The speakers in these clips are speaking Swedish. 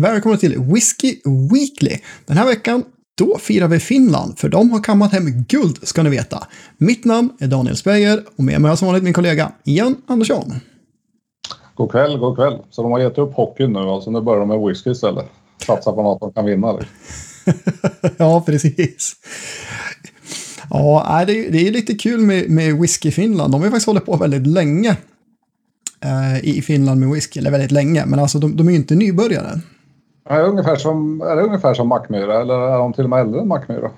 Välkommen till Whiskey Weekly. Den här veckan, då firar vi Finland, för de har kammat hem guld, ska ni veta. Mitt namn är Daniel Speyer och med mig har som vanligt min kollega Ian Andersson. God kväll, god kväll. Så de har gett upp hockeyn nu, alltså nu börjar de med whisky istället. Satsa på något de kan vinna. Liksom. ja, precis. Ja, det är, det är lite kul med, med Whisky Finland. De har ju faktiskt hållit på väldigt länge eh, i Finland med whisky, eller väldigt länge, men alltså de, de är ju inte nybörjare. Är det ungefär som, är det ungefär som Mackmyra eller är de till och med äldre än Mackmyra?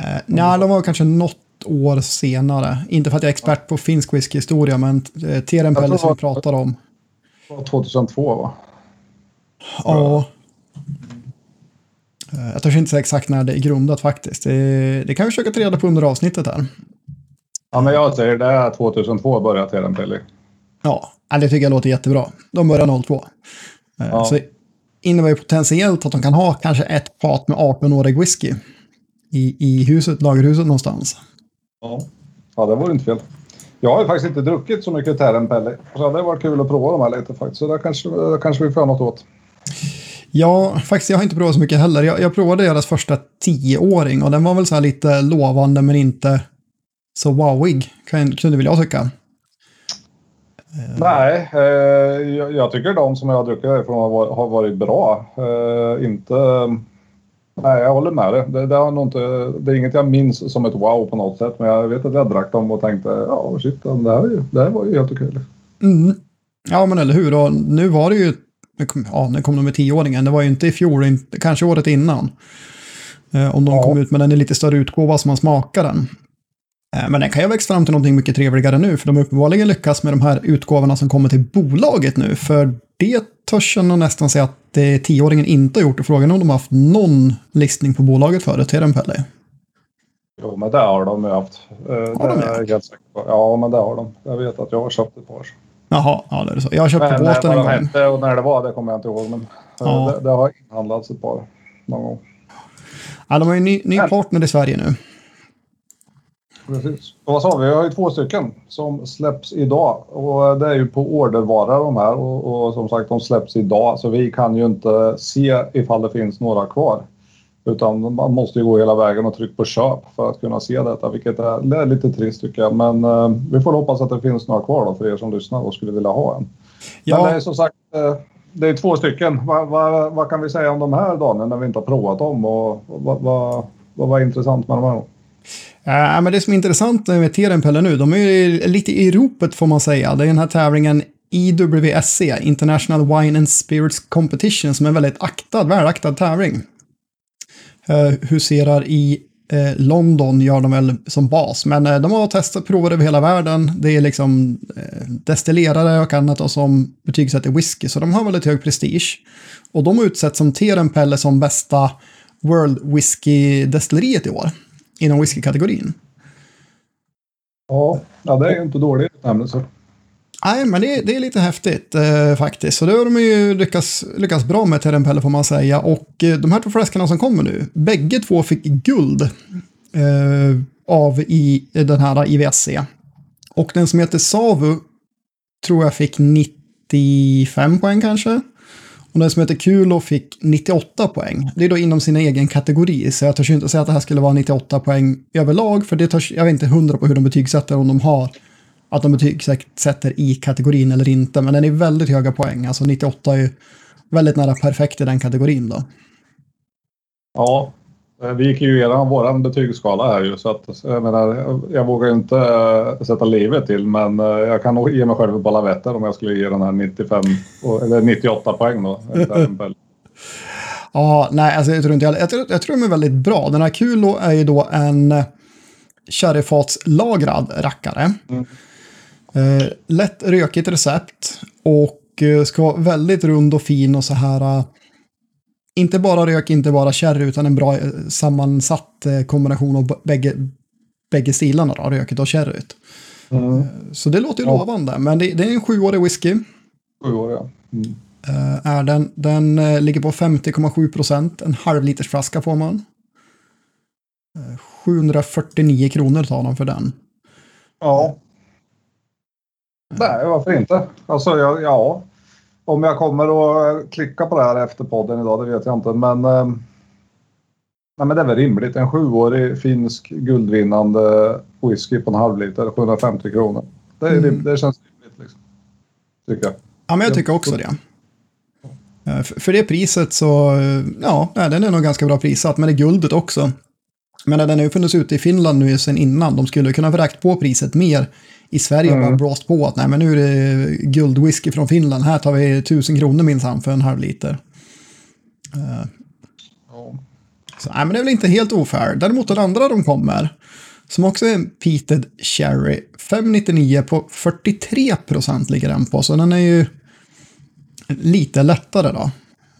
Eh, nej, de var kanske något år senare. Inte för att jag är expert på finsk whiskyhistoria, men eh, Terenpelle som vi pratar om. 2002 va? Ja. Eh, jag törs inte säga exakt när det är grundat faktiskt. Det, det kan vi försöka ta reda på under avsnittet här. Ja, men jag säger det är 2002 började Terenpelle. Ja, det tycker jag låter jättebra. De börjar 02. Eh, ja. Så innebär ju potentiellt att de kan ha kanske ett fat med 18-årig whisky i, i huset, lagerhuset någonstans. Ja. ja, det vore inte fel. Jag har ju faktiskt inte druckit så mycket Terrenpelle. Så det hade varit kul att prova de här lite faktiskt. Så där kanske, där kanske vi får något åt. Ja, faktiskt jag har inte provat så mycket heller. Jag, jag provade deras första tioåring och den var väl så här lite lovande men inte så wowig, kunde väl jag tycka. Nej, eh, jag, tycker de som jag har druckit därifrån har, varit bra. Eh, inte... Nej, jag håller med dig. Det, det, har nog inte, det är inget jag minns som ett wow på något sätt. Men jag vet att jag drack dem och tänkte ja shit, det här, det här var ju helt okej. Mm. Ja, men eller hur. Och nu var det ju... Ja, nu kom de med tioåringen. Det var ju inte i fjol, inte, kanske året innan. Eh, om de ja. kom ut med den i lite större utgåva som man smakar den. Eh, men den kan ju växa fram till någonting mycket trevligare nu, för de har uppenbarligen lyckats med de här utgåvorna som kommer till bolaget nu. För det törs jag nästan säga att det tioåringen inte har gjort. Och frågan är om de har haft någon listning på bolaget förut, till den Pelle. Jo, men det har de ju haft. Eh, har det de säker på. Ja, men det har de. Jag vet att jag har köpt ett par. Jaha, ja det är så. Jag har köpt men, båten en gång. Hette och när det var, det kommer jag inte ihåg. Men eh, ja. det, det, har inhandlats ett par någon gång. Ja, de har ju en ny, ny partner i Sverige nu. Precis. Och vad sa vi? Vi har ju två stycken som släpps idag och det är ju på ordervara de här och, och, som sagt de släpps idag så vi kan ju inte se ifall det finns några kvar. Utan man måste ju gå hela vägen och trycka på köp för att kunna se detta vilket är, är lite trist tycker jag. Men uh, vi får hoppas att det finns några kvar då för er som lyssnar och skulle vilja ha en. Ja. Men det är som sagt uh, det är två stycken. Vad va, va kan vi säga om de här Daniel när vi inte har provat dem och vad va, va, var intressant med de här? Eh, ja, men det som är intressant med Terenpelle nu, de är lite i ropet får man säga. Det är den här tävlingen IWSC, International Wine and Spirits Competition, som är en väldigt aktad, välaktad tävling. Uh, huserar i uh, London, gör de väl som bas, men uh, de har testat, provat över hela världen. Det är liksom destillerare och annat och som betygsätter whisky, så de har väldigt hög prestige. Och de har utsett som Terenpelle som bästa World Whisky-destilleriet i år inom whiskykategorin. Ja, ja, det är ju inte dåligt utnämnelse. Nej, men det, det, är lite häftigt eh, faktiskt. Så det har de ju lyckats, lyckats bra med Terrenpelle får man säga. Och eh, de här två flaskorna som kommer nu, bägge två fick guld eh, av i den här IVSC. Och den som heter Savu tror jag fick 95 poäng kanske. Och den som heter Kulo fick 98 poäng. Det är då inom sin egen kategori, så jag törs inte säga att det här skulle vara 98 poäng överlag, för det törs, jag vet inte hundra på hur de betygsätter, om de har att de betygsätter i kategorin eller inte, men den är väldigt höga poäng. Alltså 98 är ju väldigt nära perfekt i den kategorin då. Ja, vi gick ju igenom vår betygsskala här ju så att jag menar, jag vågar inte äh, sätta livet till men äh, jag kan nog ge mig själv ballavetter om jag skulle ge den här 95 eller 98 poäng då. ja, nej, alltså jag tror inte jag, jag, tror, jag tror de är väldigt bra. Den här Kulo är ju då en sherryfatslagrad rackare. Mm. Eh, lätt rökigt recept och ska vara väldigt rund och fin och så här inte bara rök, inte bara sherry, utan en bra eh, sammansatt eh, kombination av bägge, bägge stilarna, då, röket och sherryt. Mm. Eh, så det låter ju ja. lovande, men det, det, är en sjuårig whisky. Sjuårig, ja. Mm. Är den, den ligger på 50,7 procent, en halvliters flaska får man. 749 kronor tar de för den. Ja. Nej, varför inte? Alltså, ja. ja. Om jag kommer att klicka på det här efter podden idag, det vet jag inte. Men, eh, nej, men det är väl rimligt. En sjuårig finsk guldvinnande whisky på en halv liter, 750 kronor. Det, är, Mm. det känns rimligt. Liksom. Tycker jag. Ja, men jag tycker också det. Eh, För det priset så, eh, ja, den är nog ganska bra prissatt, men det är guldet också. Men den har ju funnits ute i Finland nu sen innan. De skulle kunna ha räknat på priset mer i Sverige Mm. bara blåst på att nej, men nu är det guldwhisky från Finland. Här tar vi tusen kronor minsann för en halv liter. Ja. Så, nej, men det är väl inte helt ofair. Däremot den andra de kommer, som också är en peated cherry, 599 på 43 procent ligger den på, så den är ju lite lättare då.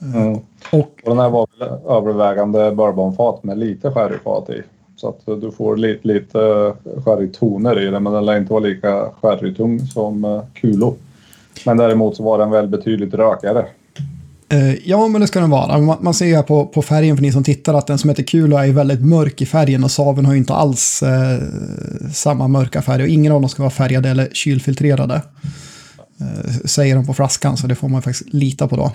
Mm. Och Och den här var väl övervägande bourbonfat med lite sherryfat i. Så att du får lite, eh, lite sherrytoner i den men den lär inte vara lika sherrytung som eh, Kulo. Men däremot så var den väl betydligt rökigare. Eh, ja, men det ska den vara. Man, man ser ju här på, på färgen för ni som tittar att den som heter Kulo är väldigt mörk i färgen och Saven har ju inte alls eh, samma mörka färg och ingen av dem ska vara färgade eller kylfiltrerade. Eh, säger de på flaskan så det får man faktiskt lita på då.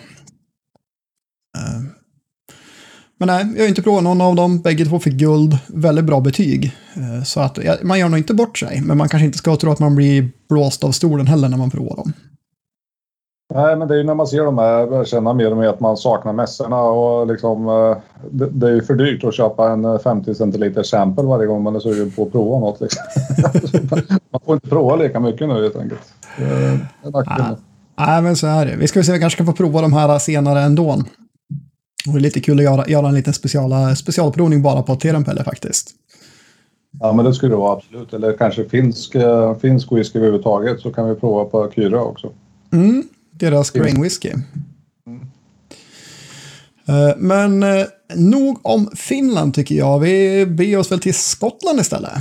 Eh, Men nej, jag har inte provat någon av dem. Bägge två fick guld. Väldigt bra betyg. Eh, Så att man gör nog inte bort sig. Men man kanske inte ska tro att man blir blåst av stolen heller när man provar dem. Nej, men det är ju när man ser de här, börjar känna mer och mer att man saknar mässorna och liksom eh, det, det är ju för dyrt att köpa en eh, 50 centiliter sample varje gång man är sugen på att prova något liksom. man får inte prova lika mycket nu helt enkelt. Det är en nackdel. Nej, men så är det. Vi ska se, vi kanske kan få prova de här senare ändå. Och det är lite kul att göra, göra en liten speciala, specialprovning bara på Terempelle faktiskt. Ja, men det skulle det vara absolut. Eller kanske finsk, eh, finsk whisky överhuvudtaget så kan vi prova på Kyra också. Mm, deras grain whisky. Eh, Men eh, nog om Finland tycker jag. Vi beger oss väl till Skottland istället.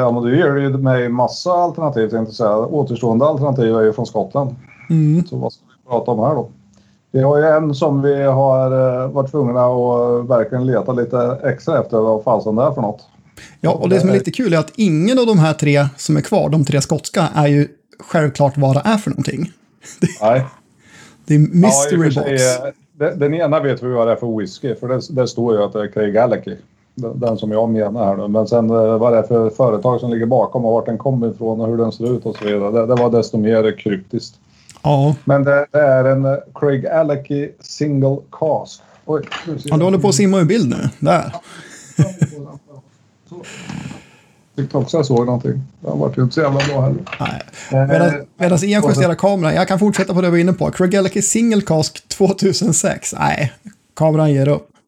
Ja, men du ger ju mig massa alternativ tänkte jag säga. Återstående alternativ är ju från Skottland. Mm. Så vad ska vi prata om här då? Vi har ju en som vi har eh, varit tvungna att verkligen leta lite extra efter vad fasen det är för något. Ja, och det som är lite kul är att ingen av de här tre som är kvar, de tre skotska, är ju självklart vad det är för någonting. Nej. Det är Ja, mystery sig, box. eh, den- ena vet vi vad det är för whisky, för det, det står ju att det är Craig Gallagher. Den, som jag menar här nu. Men sen eh, vad det är för företag som ligger bakom och vart den kommer ifrån och hur den ser ut och så vidare. Det, det var desto mer kryptiskt. Ja, Men det, det är en eh, Craig Alecky Single Cask. Oj, ja, du håller på att simma ur bild nu. Där. Tyckte också jag såg någonting. Den vart ju inte så jävla bra heller. Nej. Eh, Medan, Ian justerar kameran, jag kan fortsätta på det vi var inne på. Craig Gallagher Single Cask 2006. Nej, kameran ger upp.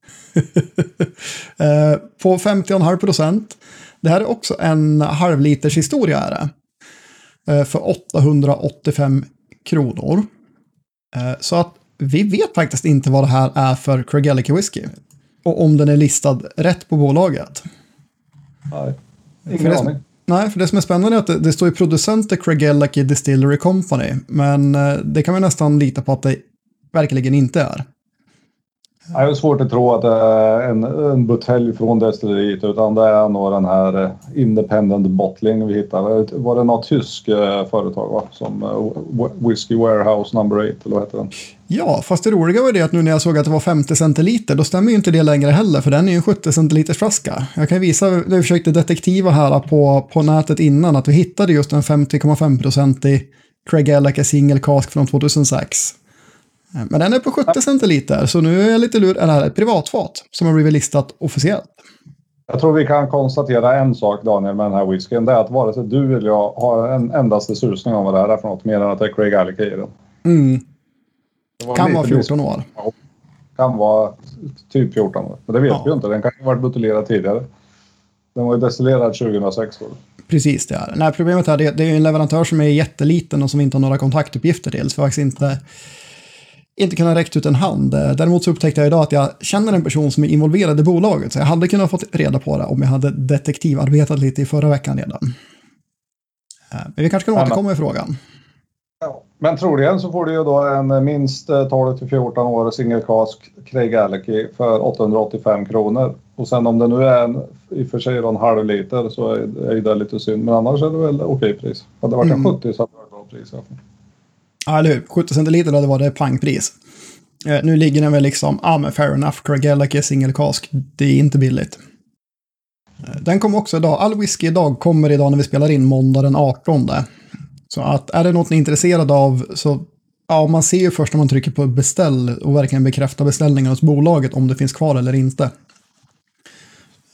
Eh, på 50,5 procent. Det här är också en halvliters historia är det. För 885 kronor. Eh, så att vi vet faktiskt inte vad det här är för Craig Gallagher Whisky. Och om den är listad rätt på bolaget. Nej, För ingen det som- aning. Nej, för det som är spännande är att det, det står ju producenter Craig Gallagher Distillery Company. Men eh, det kan vi nästan lita på att det verkligen inte är. Jag har svårt att tro att det är en, en butelj från destilleriet utan det är nog den här eh, Independent Bottling vi hittar. Var det något tysk eh, företag va? Som eh, Whiskey Warehouse number 8 eller vad heter den? Ja, fast det roliga var det att nu när jag såg att det var 50 centiliter, då stämmer ju inte det längre heller, för den är ju en 70 centiliters flaska. Jag kan visa, vi försökte detektiva här på, på nätet innan, att vi hittade just en 50,5-procentig Craig Ellacke Single Cask från 2006. Men den är på 70 centiliter, så nu är jag lite lur, är det här ett privatfat som har blivit listat officiellt. Jag tror vi kan konstatera en sak Daniel med den här whiskyn. Det är att vare sig du eller jag har en endaste susning om vad det här är för något mer än att det är Craig Gallagher i den. Mm, Det var kan vara 14 år. Kan vara typ 14 år. Men det vet Ja. vi ju inte. Den kan ju ha varit buteljerad tidigare. Den var ju destillerad 2006. Då. Precis det är. Nej, problemet är att det är en leverantör som är jätteliten och som vi inte har några kontaktuppgifter till. Så faktiskt inte, inte kunnat räcka ut en hand. Eh, Däremot så upptäckte jag idag att jag känner en person som är involverad i bolaget. Så jag hade kunnat fått reda på det om jag hade detektivarbetat lite i förra veckan redan. Eh, Men vi kanske kan återkomma i frågan. Ja. Men troligen så får du ju då en minst eh, 12 till 14 år single cask Craig Gallagher för 885 kronor. Och sen om det nu är en, i och för sig en halv liter så är det lite synd. Men annars är det väl okej pris. Hade det varit Mm. en 70 så hade det varit bra pris. Ja, eller hur? 70 centiliter hade varit pangpris. Eh, nu ligger den väl liksom, ja men fair enough, Craigellachie singelkask, det är inte billigt. Eh, den kommer också idag, all whisky idag kommer idag när vi spelar in måndag den 18. Så att är det något ni är intresserade av så, ja man ser ju först när man trycker på beställ och verkligen bekräfta beställningen hos bolaget om det finns kvar eller inte.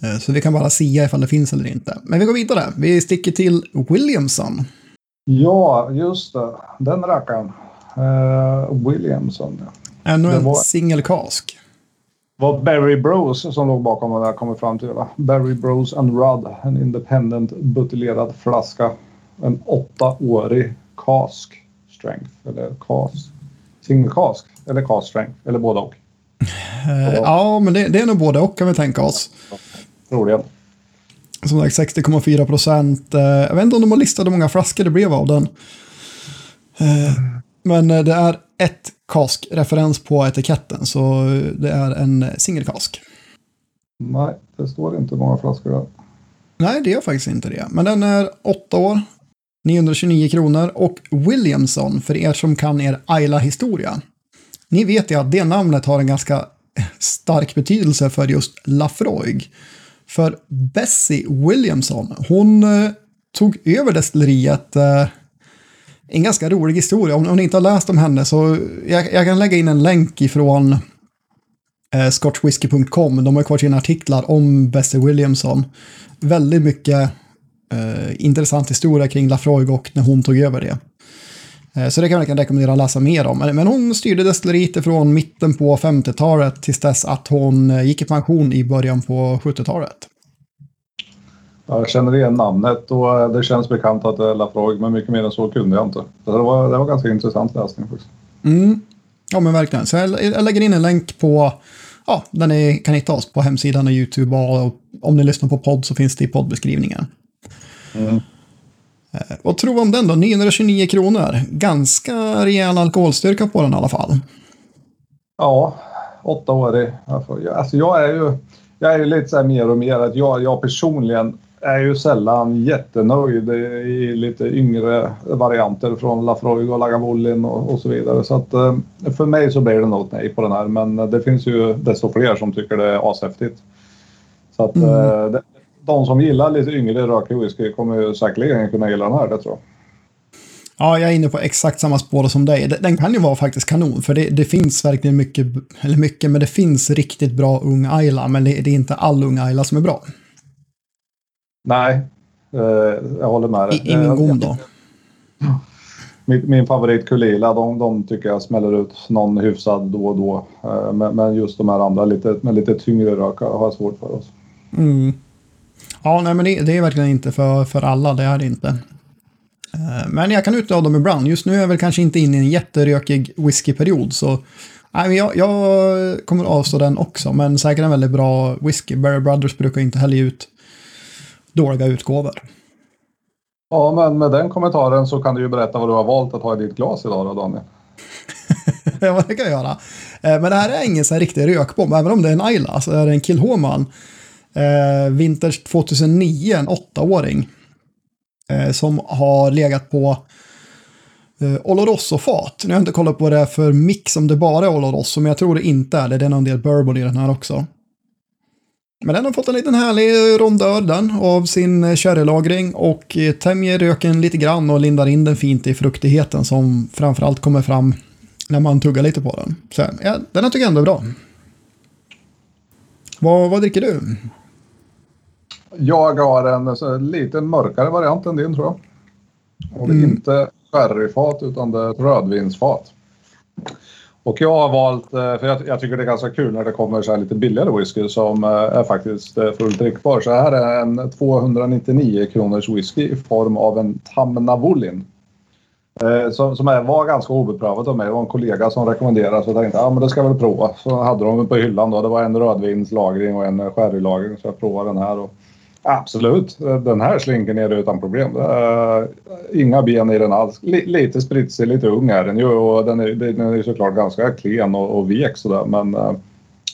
Eh, så vi kan bara sia ifall det finns eller inte. Men vi går vidare. Vi sticker till Williamson. Ja, just det. Den rackaren. Uh, Williamson. Ännu Det en var- singelkask. var Barry Bros som låg bakom den där kommer fram till. Va? Barry Bros and Rudd. En independent buteljerad flaska. En åttaårig cask strength. Eller cask. Single cask. Eller cask strength. Eller båda och. Eh, Ja, men det, det är nog både och kan vi tänka oss. Troligen. Som sagt 60,4 procent. Eh, Jag vet inte om de har listat hur många flaskor det blev av den. Eh, Men eh, det är ett kask-referens på etiketten, så det är en singelkask. Nej, det står inte hur många flaskor det är. Nej, det är faktiskt inte det. Men den är 8 år, 929 kronor och Williamson, för er som kan er Ayla-historia. Ni vet ju att det namnet har en ganska stark betydelse för just Lafroig. För Bessie Williamson, hon eh, tog över destilleriet. Eh, en ganska rolig historia. Om, om ni inte har läst om henne så jag, jag kan lägga in en länk ifrån eh, scotchwhisky.com. De har kvar sina artiklar om Bessie Williamson. Väldigt mycket eh, intressant historia kring Lafroig och när hon tog över det. Eh, så det kan jag verkligen rekommendera att läsa mer om. Men, hon styrde destilleriet från mitten på 50-talet tills dess att hon eh, gick i pension i början på 70-talet. Jag känner igen namnet och eh, det känns bekant att det är Lafroig, men mycket mer än så kunde jag inte. Det var, det var ganska intressant läsning faktiskt. Mm. Ja, men verkligen. Så jag, jag lägger in en länk på, ja, där ni kan hitta oss på hemsidan och YouTube. Och om ni lyssnar på podd så finns det i poddbeskrivningen. Mm. Eh, Vad tror vi om den då? 929 kronor. Ganska rejäl alkoholstyrka på den i alla fall. Ja, får- jag- Alltså jag är ju, jag är ju lite så här mer och mer att jag, jag personligen är ju sällan jättenöjd i lite yngre varianter från Lafroig och Lagavulin och, och så vidare. Så att eh, för mig så blir det nog nej på den här. Men det finns ju desto fler som tycker det är ashäftigt. Så att Mm. eh, det, de som gillar lite yngre rökig whisky kommer ju säkerligen kunna gilla den här, det tror jag. Ja, jag är inne på exakt samma spår som dig. Den- kan ju vara faktiskt kanon, för det, det finns verkligen mycket, eller mycket, men det finns riktigt bra ung Ayla, men det, det är inte all ung Ayla som är bra. Nej, eh, jag håller med dig. I, ingen Eh, god då. Min, min favorit Kulila, de, de tycker jag smäller ut någon hyfsad då och då. Eh, Men, men just de här andra lite, med lite tyngre rök har jag svårt för. Alltså. Mm. Ja, nej, men det, det är verkligen inte för, för alla, det är det inte. Eh, Men jag kan utlova dem ibland. Just nu är jag väl kanske inte inne i en jätterökig whiskyperiod, så nej, jag, jag kommer avstå den också. Men säkert en väldigt bra whisky. Barry Brothers brukar inte heller ge ut dåliga utgåvor. Ja, men med den kommentaren så kan du ju berätta vad du har valt att ha i ditt glas idag då, Daniel. ja, det kan jag göra. Eh, Men det här är ingen så här riktig rökbomb, även om det är en Ayla, så är det en Kilhoman. Eh, Vinters 2009, en åttaåring. Eh, som har legat på eh, Oloroso-fat. Nu har jag inte kollat på vad det är för mix, om det bara är Oloroso, men jag tror det inte är det. Det är någon del bourbon i den här också. Men den har fått en liten härlig rondör den av sin eh, sherrylagring och eh, tämjer röken lite grann och lindar in den fint i fruktigheten som framförallt kommer fram när man tuggar lite på den. Så ja, den här tycker jag ändå är bra. Vad, vad dricker du? Jag har en så, lite mörkare variant än din tror jag. Och det är Mm. inte sherryfat utan det är ett rödvinsfat. Och jag har valt, eh, för jag, jag tycker det är ganska kul när det kommer så här lite billigare whisky som eh, är faktiskt eh, fullt drickbar. Så här är en 299 kronors whisky i form av en Tamnavulin. Som, som var ganska obeprövat av mig. Det var en kollega som rekommenderade så jag tänkte ja men det ska jag väl prova. Så hade de på hyllan då. Det var en rödvinslagring och en sherrylagring så jag provade den här. Och, absolut, eh, den här slinker ner utan problem. Är, inga ben i den alls. Li, lite spritsig, lite ung är den ju och den är, den är såklart ganska klen och, och vek sådär men eh,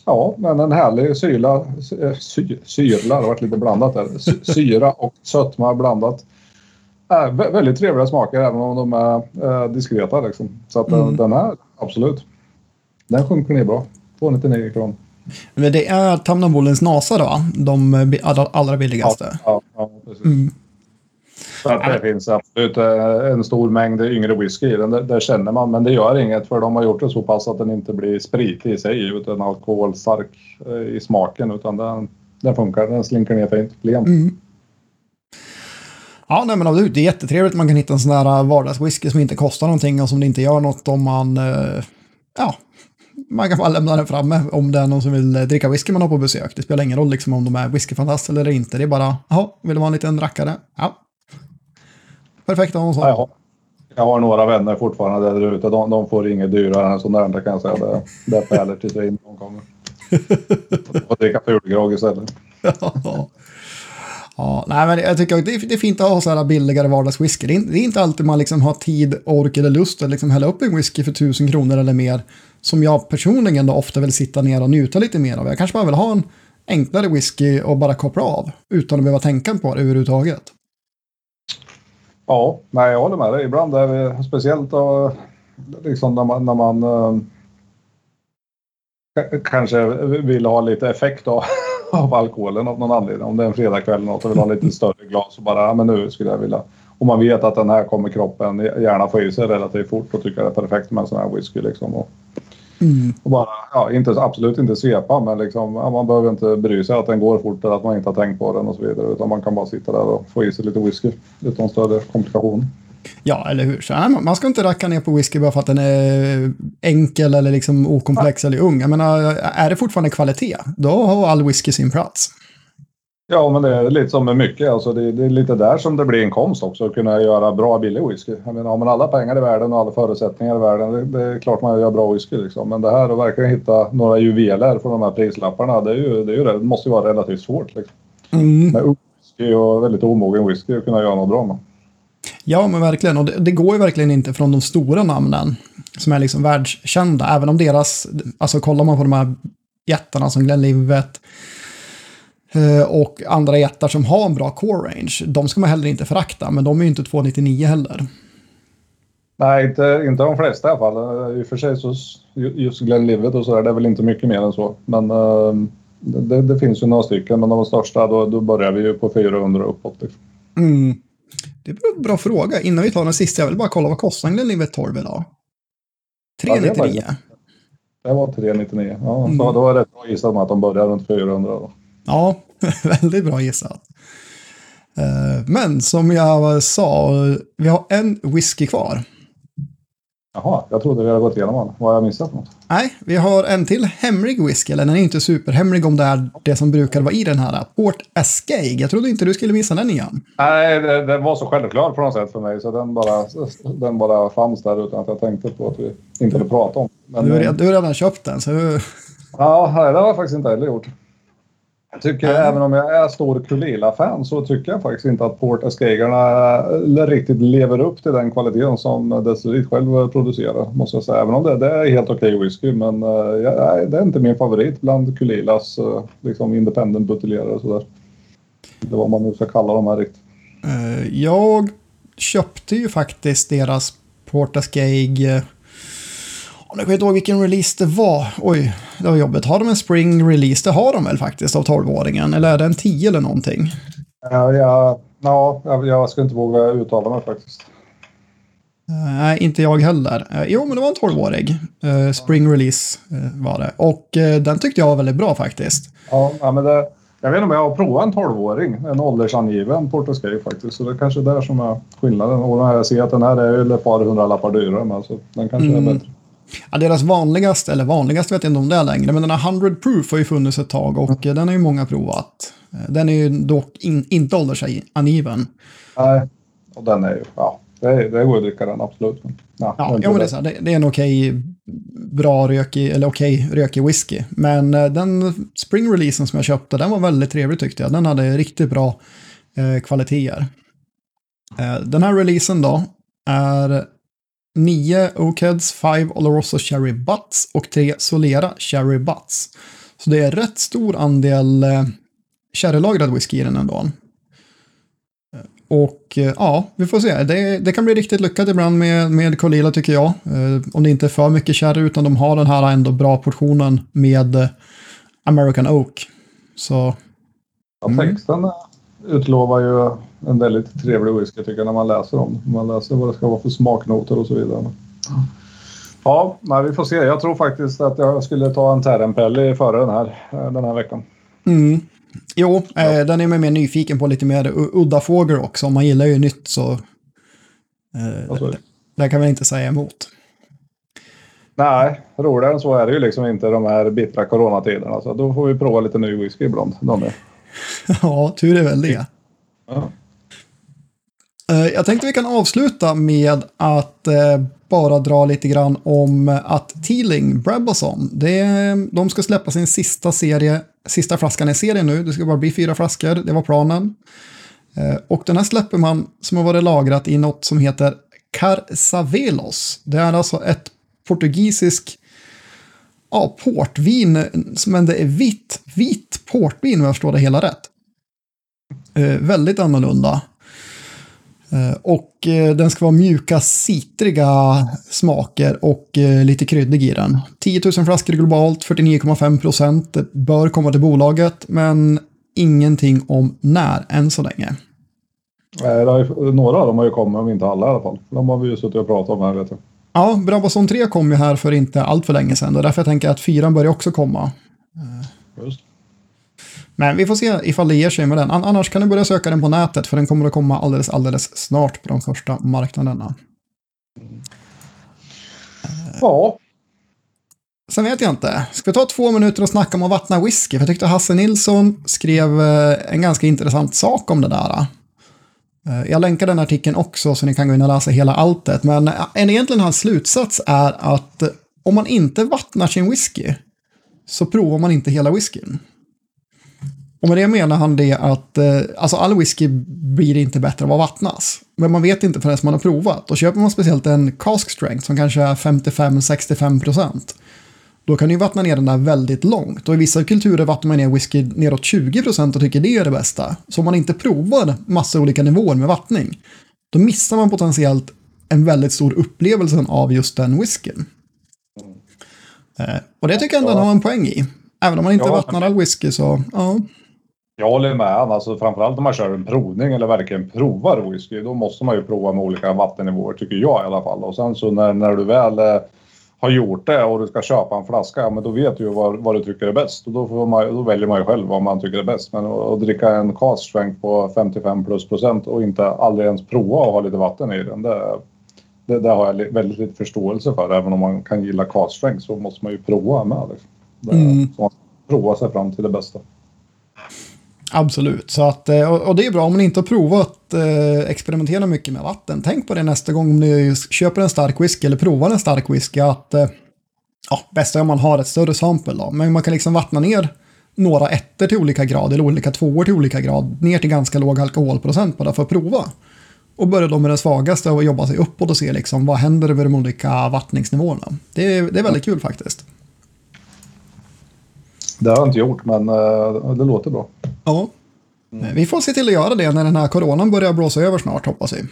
Ja, men en härlig syla, sy, syrla, det har varit lite blandat där. Sy, syra och sötma blandat. Äh, väldigt trevliga smaker även om de är äh, diskreta. Liksom. Så att mm. den här, absolut. Den sjunker ner bra. 299 kronor. Men det är Tamnabolens Nasa då? De allra billigaste? Ja, ja, ja precis. Mm. Så att det finns absolut eh, en stor mängd yngre whisky i den. Det, det, känner man, men det gör inget för de har gjort det så pass att den inte blir spritig i sig utan alkoholstark eh, i smaken utan den, den funkar. Den slinker ner fint. Mm. Ja, nej, men det är jättetrevligt att man kan hitta en sån där vardagswhisky som inte kostar någonting och som det inte gör något om man... Eh, ja, man kan bara lämna den framme om det är någon som vill dricka whisky man har på besök. Det spelar ingen roll liksom om de är whiskyfantaster eller inte. Det är bara, jaha, vill du ha en liten rackare? Ja, Perfekt ha en sån. Jag, jag har några vänner fortfarande där ute. De, de får inget dyrare än sån där, kan jag säga. Det, det är pärlor till svin de kommer. Och dricka fulgrogg istället. ja. Ja, nej, men jag tycker att det är, det är fint att ha så här billigare vardagswhisky. Det är, det är inte alltid man liksom har tid, ork eller lust att liksom hälla upp en whisky för tusen kronor eller mer. Som jag personligen då ofta vill sitta ner och njuta lite mer av. Jag kanske bara vill ha en enklare whisky och bara koppla av. Utan att behöva tänka på det överhuvudtaget. Ja, nej, jag håller med dig. Ibland är det speciellt då, liksom när man, när man äh, kanske vill ha lite effekt av, av alkoholen av någon anledning. Om det är en fredagkväll eller något och vill ha lite större glas och bara, ja men nu skulle jag vilja. Och man vet att den här kommer kroppen gärna få i sig relativt fort och tycker det är perfekt med en sån här whisky liksom. Och, Mm. Och bara, ja, inte, absolut inte svepa, men liksom, man behöver inte bry sig att den går fort eller att man inte har tänkt på den och så vidare. Utan man kan bara sitta där och få i sig lite whisky utan större komplikationer. Ja, eller hur? Så, man ska inte racka ner på whisky bara för att den är enkel eller liksom okomplex ja. eller ung. Jag menar, är det fortfarande kvalitet, då har all whisky sin plats. Ja, men det är lite som med mycket. Alltså det, det, är lite där som det blir en konst också, att kunna göra bra billig whisky. Jag menar, har man alla pengar i världen och alla förutsättningar i världen, det, det är klart man gör bra whisky liksom. Men det här att verkligen hitta några juveler för de här prislapparna, det, är ju, det, är ju, det måste ju vara relativt svårt. Liksom. Mm. Med whisky och väldigt omogen whisky att kunna göra något bra med. Ja, men verkligen. Och det, det, går ju verkligen inte från de stora namnen som är liksom världskända. Även om deras, alltså kollar man på de här jättarna som Glenlivet, och andra jättar som har en bra core range, de ska man heller inte förakta, men de är ju inte 299 heller. Nej, inte, inte de flesta i alla fall. I och för sig så just Glenlivet och sådär, det är väl inte mycket mer än så. Men uh, det, det, finns ju några stycken, men de största då, då börjar vi ju på 400 uppåt. Liksom. Mm. Det är en bra fråga. Innan vi tar den sista, jag vill bara kolla vad kostar en Glenlivet 12 idag? 399. Ja, det var 399. Ja, mm. så då var det rätt bra gissat att de börjar runt 400. Då. Ja, väldigt bra gissat. Eh, men som jag sa, vi har en whisky kvar. Jaha, jag trodde vi hade gått igenom den. Vad har jag missat något? Nej, vi har en till hemlig whisky. Eller den är inte superhemlig om det är det som brukar vara i den här. Port Escape. Jag trodde inte du skulle missa den igen. Nej, den var så självklar på något sätt för mig. Så den bara, den bara fanns där utan att jag tänkte på att vi inte hade pratat om. Du, har, du har redan köpt den. Så... Ja, det har jag faktiskt inte heller gjort. Jag tycker, mm. även om jag är stor Kulila-fan, så tycker jag faktiskt inte att Port Escagarna riktigt lever upp till den kvaliteten som Desert själv producerar. Måste jag säga. Även om det, det är helt okej okay whisky, men uh, jag, det är inte min favorit bland Kulilas liksom independent buteljerare. Sådär. Det vad man nu ska kalla dem här riktigt. Jag köpte ju faktiskt deras Port Escague jag kommer inte ihåg vilken release det var. Oj, det var jobbigt. Har de en spring release? Det har de väl faktiskt av 12-åringen? Eller är det en 10 eller någonting? Ja, ja, ja, jag ska inte våga uttala mig faktiskt. Nej, uh, inte jag heller. Uh, jo, men det var en 12-årig. Uh, eh, spring release var det. Och den tyckte jag var väldigt bra faktiskt. Ja, ja men det, jag vet inte om jag har provat en 12-åring. En åldersangiven Portoscape faktiskt. Så det är kanske är där som är skillnaden. Och jag ser att den här är ett par hundra lappar dyrare. Men alltså, den kanske mm. är bättre. Ja, deras vanligaste, eller vanligaste vet jag inte om det är längre, men den här 100 proof har ju funnits ett tag och mm. den har ju många provat. Den är ju dock in, inte åldersangiven. Nej, och den är ju, ja, det, det går att dricka den absolut. Men, ja, ja, ja men det, är så här, det, det, är en okej, bra rökig, eller okej rökig whisky. Men eh, den spring-releasen som jag köpte, den var väldigt trevlig tyckte jag. Den hade riktigt bra eh, kvaliteter. Eh, den här releasen då är 9 Oakheads, 5 Oloroso Cherry Butts och 3 Solera Cherry Butts. Så det är rätt stor andel eh, sherrylagrad whisky i den ändå. Eh, och eh, ja, vi får se. Det, det kan bli riktigt lyckat ibland med, med Colila tycker jag. Eh, om det inte är för mycket sherry utan de har den här ändå bra portionen med eh, American Oak. Så... Ja, texten utlovar ju en väldigt trevlig whisky tycker jag när man läser om Man läser vad det ska vara för smaknoter och så vidare. Ja, men vi får se. Jag tror faktiskt att jag skulle ta en Terrenpelli före den här, den här veckan. Mm. Jo, ja. eh, den är man mer nyfiken på lite mer udda fågel också. Om man gillar ju nytt så... Eh, det, det kan vi inte säga emot. Nej, roligare än så är det ju liksom inte de här bittra coronatiderna. Så då får vi prova lite ny whisky ibland. De ja, tur är väl det. Ja. Eh, jag tänkte vi kan avsluta med att eh, bara dra lite grann om eh, att Teeling Brabazon, det, de ska släppa sin sista serie, sista flaskan i serien nu. Det ska bara bli fyra flaskor, det var planen. Och den här släpper man som har varit lagrat i något som heter Carsavelos. Det är alltså ett portugisiskt ja, portvin, men det är vitt, vitt portvin om jag förstår det hela rätt. Eh, väldigt annorlunda. Eh, och eh, den ska vara mjuka, citriga smaker och eh, lite kryddig i den. 10 000 flaskor globalt, 49,5 procent. Det bör komma till bolaget, men ingenting om när än så länge. några av dem har ju kommit, om inte alla i alla fall. De har vi ju suttit och pratat om här vet jag. Ja, Brabazon 3 kom ju här för inte allt för länge sedan. Det är därför jag tänker att 4 börjar också komma. Just. Men vi får se ifall det ger sig med den. Annars kan du börja söka den på nätet för den kommer att komma alldeles, alldeles snart på de första marknaderna. Ja. Sen vet jag inte. Ska vi ta två minuter och snacka om att vattna whisky? För jag tyckte Hasse Nilsson skrev eh, en ganska intressant sak om det där. Eh, jag länkar den artikeln också så ni kan gå in och läsa hela alltet. Men en egentligen hans slutsats är att om man inte vattnar sin whisky så provar man inte hela whiskyn. Och med det menar han det att eh, alltså all whisky blir inte bättre av att vattnas. Men man vet inte förrän man har provat. Och köper man speciellt en cask strength som kanske är 55-65 procent. Då kan du vattna ner den där väldigt långt. Och i vissa kulturer vattnar man ner whisky neråt 20 procent och tycker det är det bästa. Så om man inte provar massa olika nivåer med vattning. Då missar man potentiellt en väldigt stor upplevelse av just den whiskyn. Eh, och det tycker jag ändå ja. har en poäng i. Även om man inte ja. vattnar all whisky så, ja. Jag håller med. Alltså, framförallt om man kör en provning eller verkligen provar whisky. Då måste man ju prova med olika vattennivåer tycker jag i alla fall. Och sen så när, när du väl eh, har gjort det och du ska köpa en flaska, ja, men då vet du ju vad, vad du tycker är bäst. Och då, man, då väljer man ju själv vad man tycker är bäst. Men att dricka en strength på 55 plus procent och inte aldrig ens prova att ha lite vatten i den. Det, det, det har jag väldigt lite förståelse för. Även om man kan gilla strength så måste man ju prova med. Liksom. Det, mm. Så man prova sig fram till det bästa. Absolut, så att, eh, och det är bra om man inte har provat eh, experimentera mycket med vatten. Tänk på det nästa gång om ni köper en stark whisky eller provar en stark whisky. Att, eh, ja, bästa är om man har ett större sample då, men man kan liksom vattna ner några ettor till olika grad eller olika tvåor till olika grad ner till ganska låg alkoholprocent bara för att prova. Och börja då med den svagaste och jobba sig uppåt och se liksom vad händer över de olika vattningsnivåerna. Det är, det är väldigt kul faktiskt. Det har jag inte gjort, men uh, det låter bra. Ja. Mm. Vi får se till att göra det när den här coronan börjar blåsa över snart, hoppas vi.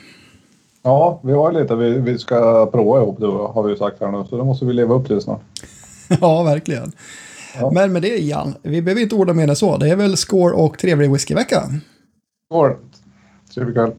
Ja, vi har lite vi, vi ska prova ihop det har vi sagt här nu, så det måste vi leva upp till snart. ja, verkligen. Ja. Men med det Jan, vi behöver inte orda mer än så. Det är väl score och trevlig whiskyvecka. Skål! Trevlig kväll.